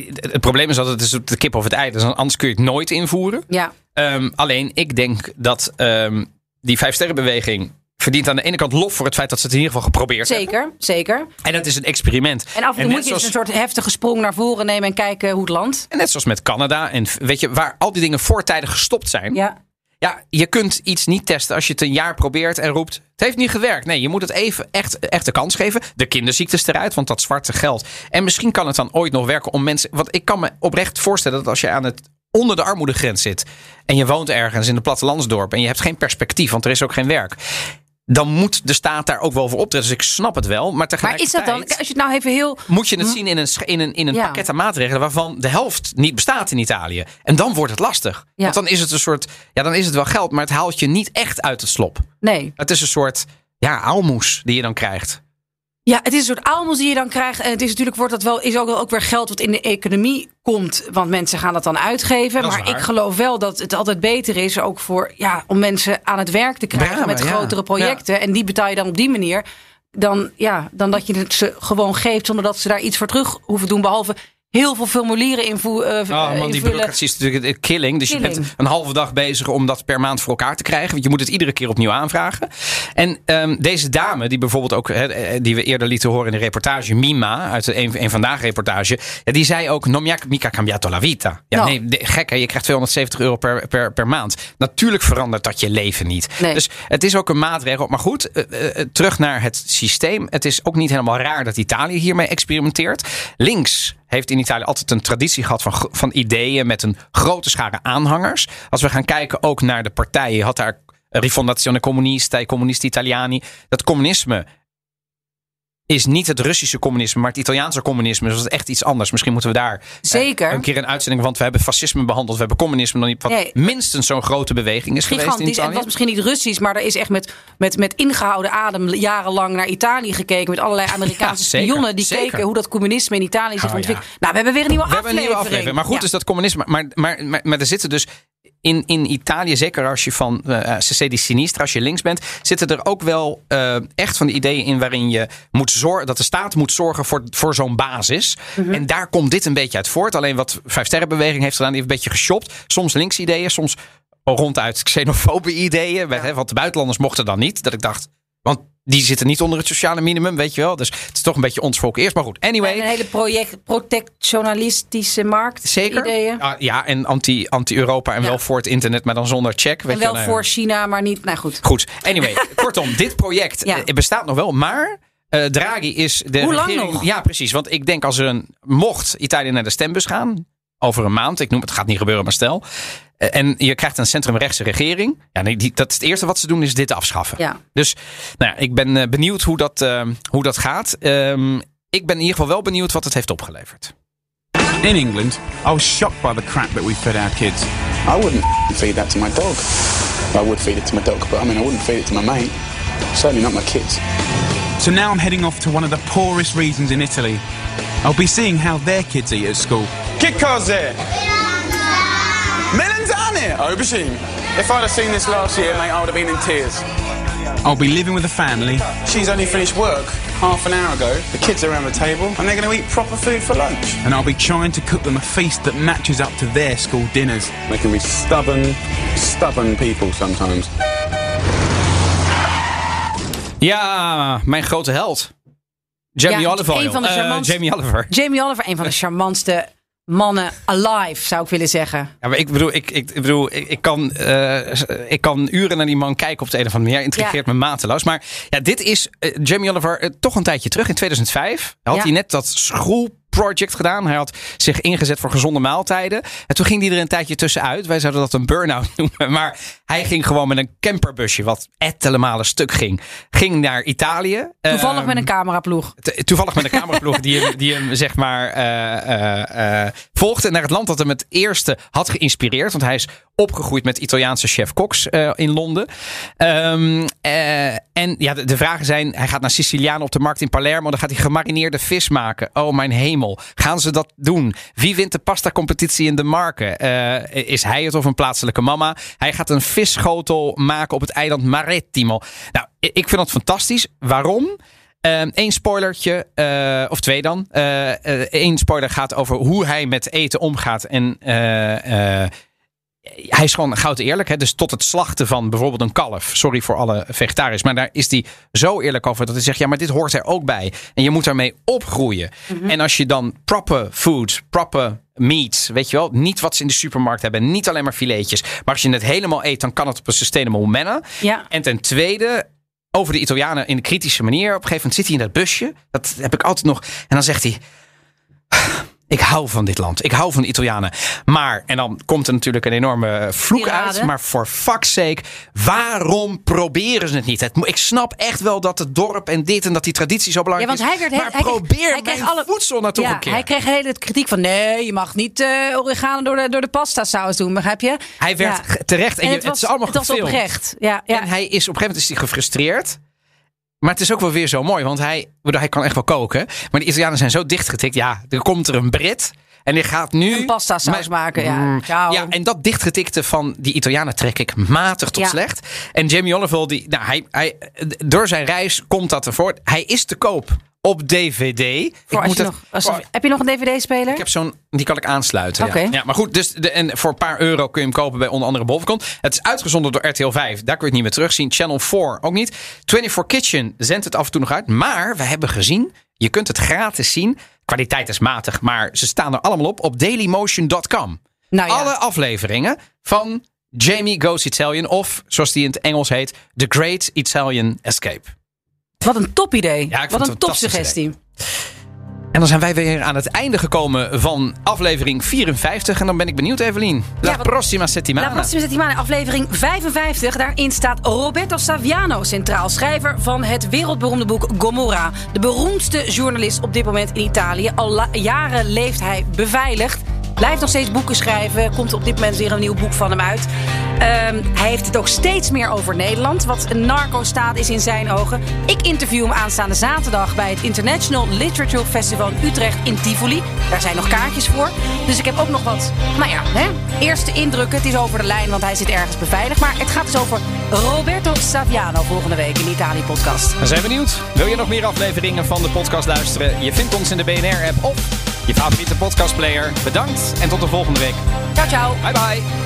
Het probleem is altijd, het is de kip of het ei. Dus anders kun je het nooit invoeren. ja. Ehm, alleen, ik denk dat ehm, die vijfsterrenbeweging verdient aan de ene kant lof voor het feit dat ze het in ieder geval geprobeerd hebben. Zeker, zeker. En dat is een experiment. En af en toe moet je zoals- een soort heftige sprong naar voren nemen en kijken hoe het landt. En net zoals met Canada. En weet je, waar al die dingen voortijdig gestopt zijn. Ja. Ja, je kunt iets niet testen als je het een jaar probeert en roept: het heeft niet gewerkt. Nee, je moet het even echt, echt de kans geven. De kinderziektes eruit, want dat zwarte geld. En misschien kan het dan ooit nog werken om mensen. Want ik kan me oprecht voorstellen dat als je aan het onder de armoedegrens zit en je woont ergens in een plattelandsdorp en je hebt geen perspectief, want er is ook geen werk. Dan moet de staat daar ook wel voor optreden. Dus ik snap het wel. Maar Maar tegelijkertijd is dat dan, als je het nou even heel... moet je het zien in een, in een, in een Ja. pakket aan maatregelen waarvan de helft niet bestaat in Italië. En dan wordt het lastig. Ja. Want dan is het een soort, ja, dan is het wel geld, maar het haalt je niet echt uit het slop. Nee. Het is een soort, ja, aalmoes die je dan krijgt. Ja, het is een soort aalmoes die je dan krijgt. En het is natuurlijk wordt dat wel, is ook, wel ook weer geld wat in de economie komt. Want mensen gaan dat dan uitgeven. Dat Maar ik geloof wel dat het altijd beter is ook voor, ja, om mensen aan het werk te krijgen met ja. grotere projecten. En die betaal je dan op die manier. Dan, ja, dan dat je het ze gewoon geeft zonder dat ze daar iets voor terug hoeven doen. Behalve heel veel formulieren invoer, eh, Oh man, die bureaucratie is natuurlijk killing. Dus je bent een halve dag bezig om dat per maand voor elkaar te krijgen. Want je moet het iedere keer opnieuw aanvragen. En ehm, deze dame, die bijvoorbeeld ook, eh, die we eerder lieten horen in de reportage, Mima, uit de een, een vandaag reportage. Ja, die zei ook, non mi ha mica cambiato la vita. Ja, Nou. nee, gek hè, je krijgt 270 euro per, per, per maand. Natuurlijk verandert dat je leven niet. Nee. Dus het is ook een maatregel. Maar goed, eh, eh, terug naar het systeem. Het is ook niet helemaal raar dat Italië hiermee experimenteert. Links heeft in Italië altijd een traditie gehad van, van ideeën met een grote schare aanhangers. Als we gaan kijken ook naar de partijen, je had daar Rifondazione Comunista, i Comunisti Italiani. Dat communisme is niet het Russische communisme, maar het Italiaanse communisme. Dus dat is echt iets anders. Misschien moeten we daar eh, Zeker. een keer een uitzending, want we hebben fascisme behandeld, we hebben communisme nog niet, wat Nee. minstens zo'n grote beweging is geweest in Gigantisch. En Italië. het was misschien niet Russisch, maar er is echt met, met, met ingehouden adem jarenlang naar Italië gekeken. Met allerlei [LAUGHS] Amerikaanse Ja, zeker, spionnen die zeker. keken hoe dat communisme in Italië zich Oh, ontwikkelt. ja. Nou, we hebben weer een nieuwe We hebben een aflevering. nieuwe aflevering. Maar goed, Ja. dus dat communisme. Maar, maar, maar, maar er zitten dus in, in Italië, zeker als je van eh CC di Sinistra, als je links bent, zitten er ook wel eh, echt van de ideeën in waarin je moet zorgen dat de staat moet zorgen voor, voor zo'n basis. Mhm. En daar komt dit een beetje uit voort. Alleen wat Vijf Sterrenbeweging heeft gedaan, die heeft een beetje geshopt. Soms links ideeën, soms ronduit xenofobe ideeën. Met, hè, want de buitenlanders mochten dan niet. Dat ik dacht, want die zitten niet onder het sociale minimum, weet je wel. Dus het is toch een beetje ons volk eerst. Maar goed, anyway. En een hele project, protectionalistische markt. Zeker. Ideeën. Ah, ja, en anti- anti-Europa en wel voor het internet, maar dan zonder check. Weet en je wel nou voor China, maar niet. Nou goed. Goed, anyway. [LAUGHS] kortom, dit project Ja. eh, bestaat nog wel, maar Eh, Draghi is de Hoe lang nog? Ja, precies. Want ik denk als er een. Mocht Italië naar de stembus gaan. Over een maand. Ik noem het, het gaat niet gebeuren, maar stel. eh, En je krijgt een centrumrechtse regering. Ja, nee, die, dat is het eerste wat ze doen, is dit afschaffen. Ja. Dus nou ja, ik ben eh, benieuwd hoe dat, eh, hoe dat gaat. Ehm, ik ben in ieder geval wel benieuwd wat het heeft opgeleverd. In England, I was shocked by the crap that we fed our kids. I wouldn't feed that to my dog. I would feed it to my dog, but I mean, I wouldn't feed it to my mate. Certainly not my kids. So now I'm heading off to one of the poorest regions in Italy. I'll be seeing how their kids eat at school. Che cos'è? Melanzane! Aubergine. If I'd have seen this last year, mate, I would have been in tears. I'll be living with a family. She's only finished work half an hour ago. The kids are around the table, and they're going to eat proper food for lunch. And I'll be trying to cook them a feast that matches up to their school dinners. They can be stubborn, stubborn people sometimes. Ja, mijn grote held. Jamie Ja, Oliver. een van de Eh, charmantste- Jamie Oliver. Jamie Oliver, een van de charmantste mannen alive, zou ik willen zeggen. Ja, maar ik bedoel, ik, ik, ik bedoel, ik, ik kan, eh, ik kan uren naar die man kijken op de een of andere manier. Intrigeert Ja. me mateloos. Maar ja, dit is eh, Jamie Oliver toch een tijdje terug. In 2005 had Ja. hij net dat schoolproject gedaan. Hij had zich ingezet voor gezonde maaltijden. En toen ging hij er een tijdje tussenuit. Wij zouden dat een burn-out [LAUGHS] noemen. Maar hij ging gewoon met een camperbusje, wat ettele malen stuk ging. Ging naar Italië. Toevallig Ehm, met een cameraploeg. Toevallig met een cameraploeg die hem, die hem zeg maar eh, eh, volgde naar het land dat hem het eerste had geïnspireerd. Want hij is opgegroeid met Italiaanse chef Cox eh, in Londen. Ehm, eh, en ja, de, vragen zijn, hij gaat naar Siciliaan op de markt in Palermo. Dan gaat hij gemarineerde vis maken. Oh mijn hemel, gaan ze dat doen? Wie wint de pasta competitie in de marken? Eh, is hij het of een plaatselijke mama? Hij gaat een visschotel maken op het eiland Marettimo. Nou, ik vind dat fantastisch. Waarom? Eén spoilertje, eh, of twee dan. Eén spoiler gaat over hoe hij met eten omgaat. En hij is gewoon goud eerlijk. Hè? Dus tot het slachten van bijvoorbeeld een kalf. Sorry voor alle vegetariërs. Maar daar is hij zo eerlijk over dat hij zegt: ja, maar dit hoort er ook bij. En je moet daarmee opgroeien. En als je dan proper food, proper meat, weet je wel, niet wat ze in de supermarkt hebben, niet alleen maar filetjes. Maar als je het helemaal eet, dan kan het op een sustainable manner. Ja. En ten tweede, over de Italianen in een kritische manier. Op een gegeven moment zit hij in dat busje. Dat heb ik altijd nog. En dan zegt hij. Ik hou van dit land. Ik hou van de Italianen. Maar, en dan komt er natuurlijk een enorme vloek Tirade. uit. Maar voor fuck's sake, waarom proberen ze het niet? Het, ik snap echt wel dat het dorp en dit en dat die traditie zo Ja, belangrijk want hij is. maar hij kreeg- probeer hij kreeg alle voedsel toch ja, een keer. Hij kreeg hele kritiek van nee, je mag niet eh oregano door de, door de pasta saus doen, begrijp je? Hij werd Ja. terecht. En, En je, het het, was- is allemaal het was oprecht. Ja, ja. En hij is op een gegeven moment is hij gefrustreerd. Maar het is ook wel weer zo mooi, want hij, hij kan echt wel koken. Maar de Italianen zijn zo dichtgetikt. Ja, er komt er een Brit. En die gaat nu. Een pasta saus maken, ja. Mm, Ciao. ja, en dat dichtgetikte van die Italianen trek ik matig tot Ja. slecht. En Jamie Oliver, die, nou, hij, hij, door zijn reis komt dat ervoor. Hij is te koop op DVD. Voor je het- nog, als- voor- heb je nog een DVD-speler? ik heb zo'n, die kan ik aansluiten. Oké. Ja. ja, maar goed, dus de, en voor een paar euro kun je hem kopen bij onder andere Bovcon. Het is uitgezonden door RTL 5. Daar kun je het niet meer terugzien. Channel 4 ook niet. 24 Kitchen zendt het af en toe nog uit. Maar we hebben gezien, je kunt het gratis zien. Kwaliteit is matig, maar ze staan er allemaal op op dailymotion.com. Nou ja. Alle afleveringen van Jamie Goes Italian of zoals die in het Engels heet, The Great Italian Escape. Wat een top idee. Ja, ik vond Wat een een top fantastisch suggestie. En dan zijn wij weer aan het einde gekomen van aflevering 54. En dan ben ik benieuwd, Evelien. La Ja, prossima settimana. La prossima settimana, aflevering 55. Daarin staat Roberto Saviano centraal. Schrijver van het wereldberoemde boek Gomorra. De beroemdste journalist op dit moment in Italië. Al jaren leeft hij beveiligd. Blijft nog steeds boeken schrijven. Komt op dit moment weer een nieuw boek van hem uit. Ehm, hij heeft het ook steeds meer over Nederland. Wat een narco-staat is in zijn ogen. Ik interview hem aanstaande zaterdag bij het International Literature Festival in Utrecht in Tivoli. Daar zijn nog kaartjes voor. Dus ik heb ook nog wat, nou ja, hè, eerste indrukken. Het is over de lijn, want hij zit ergens beveiligd. Maar het gaat dus over Roberto Saviano volgende week in de Italië-podcast. We zijn benieuwd. Wil je nog meer afleveringen van de podcast luisteren? Je vindt ons in de BNR-app of je favoriete podcastplayer. Bedankt en tot de volgende week. Ciao, ciao. Bye bye.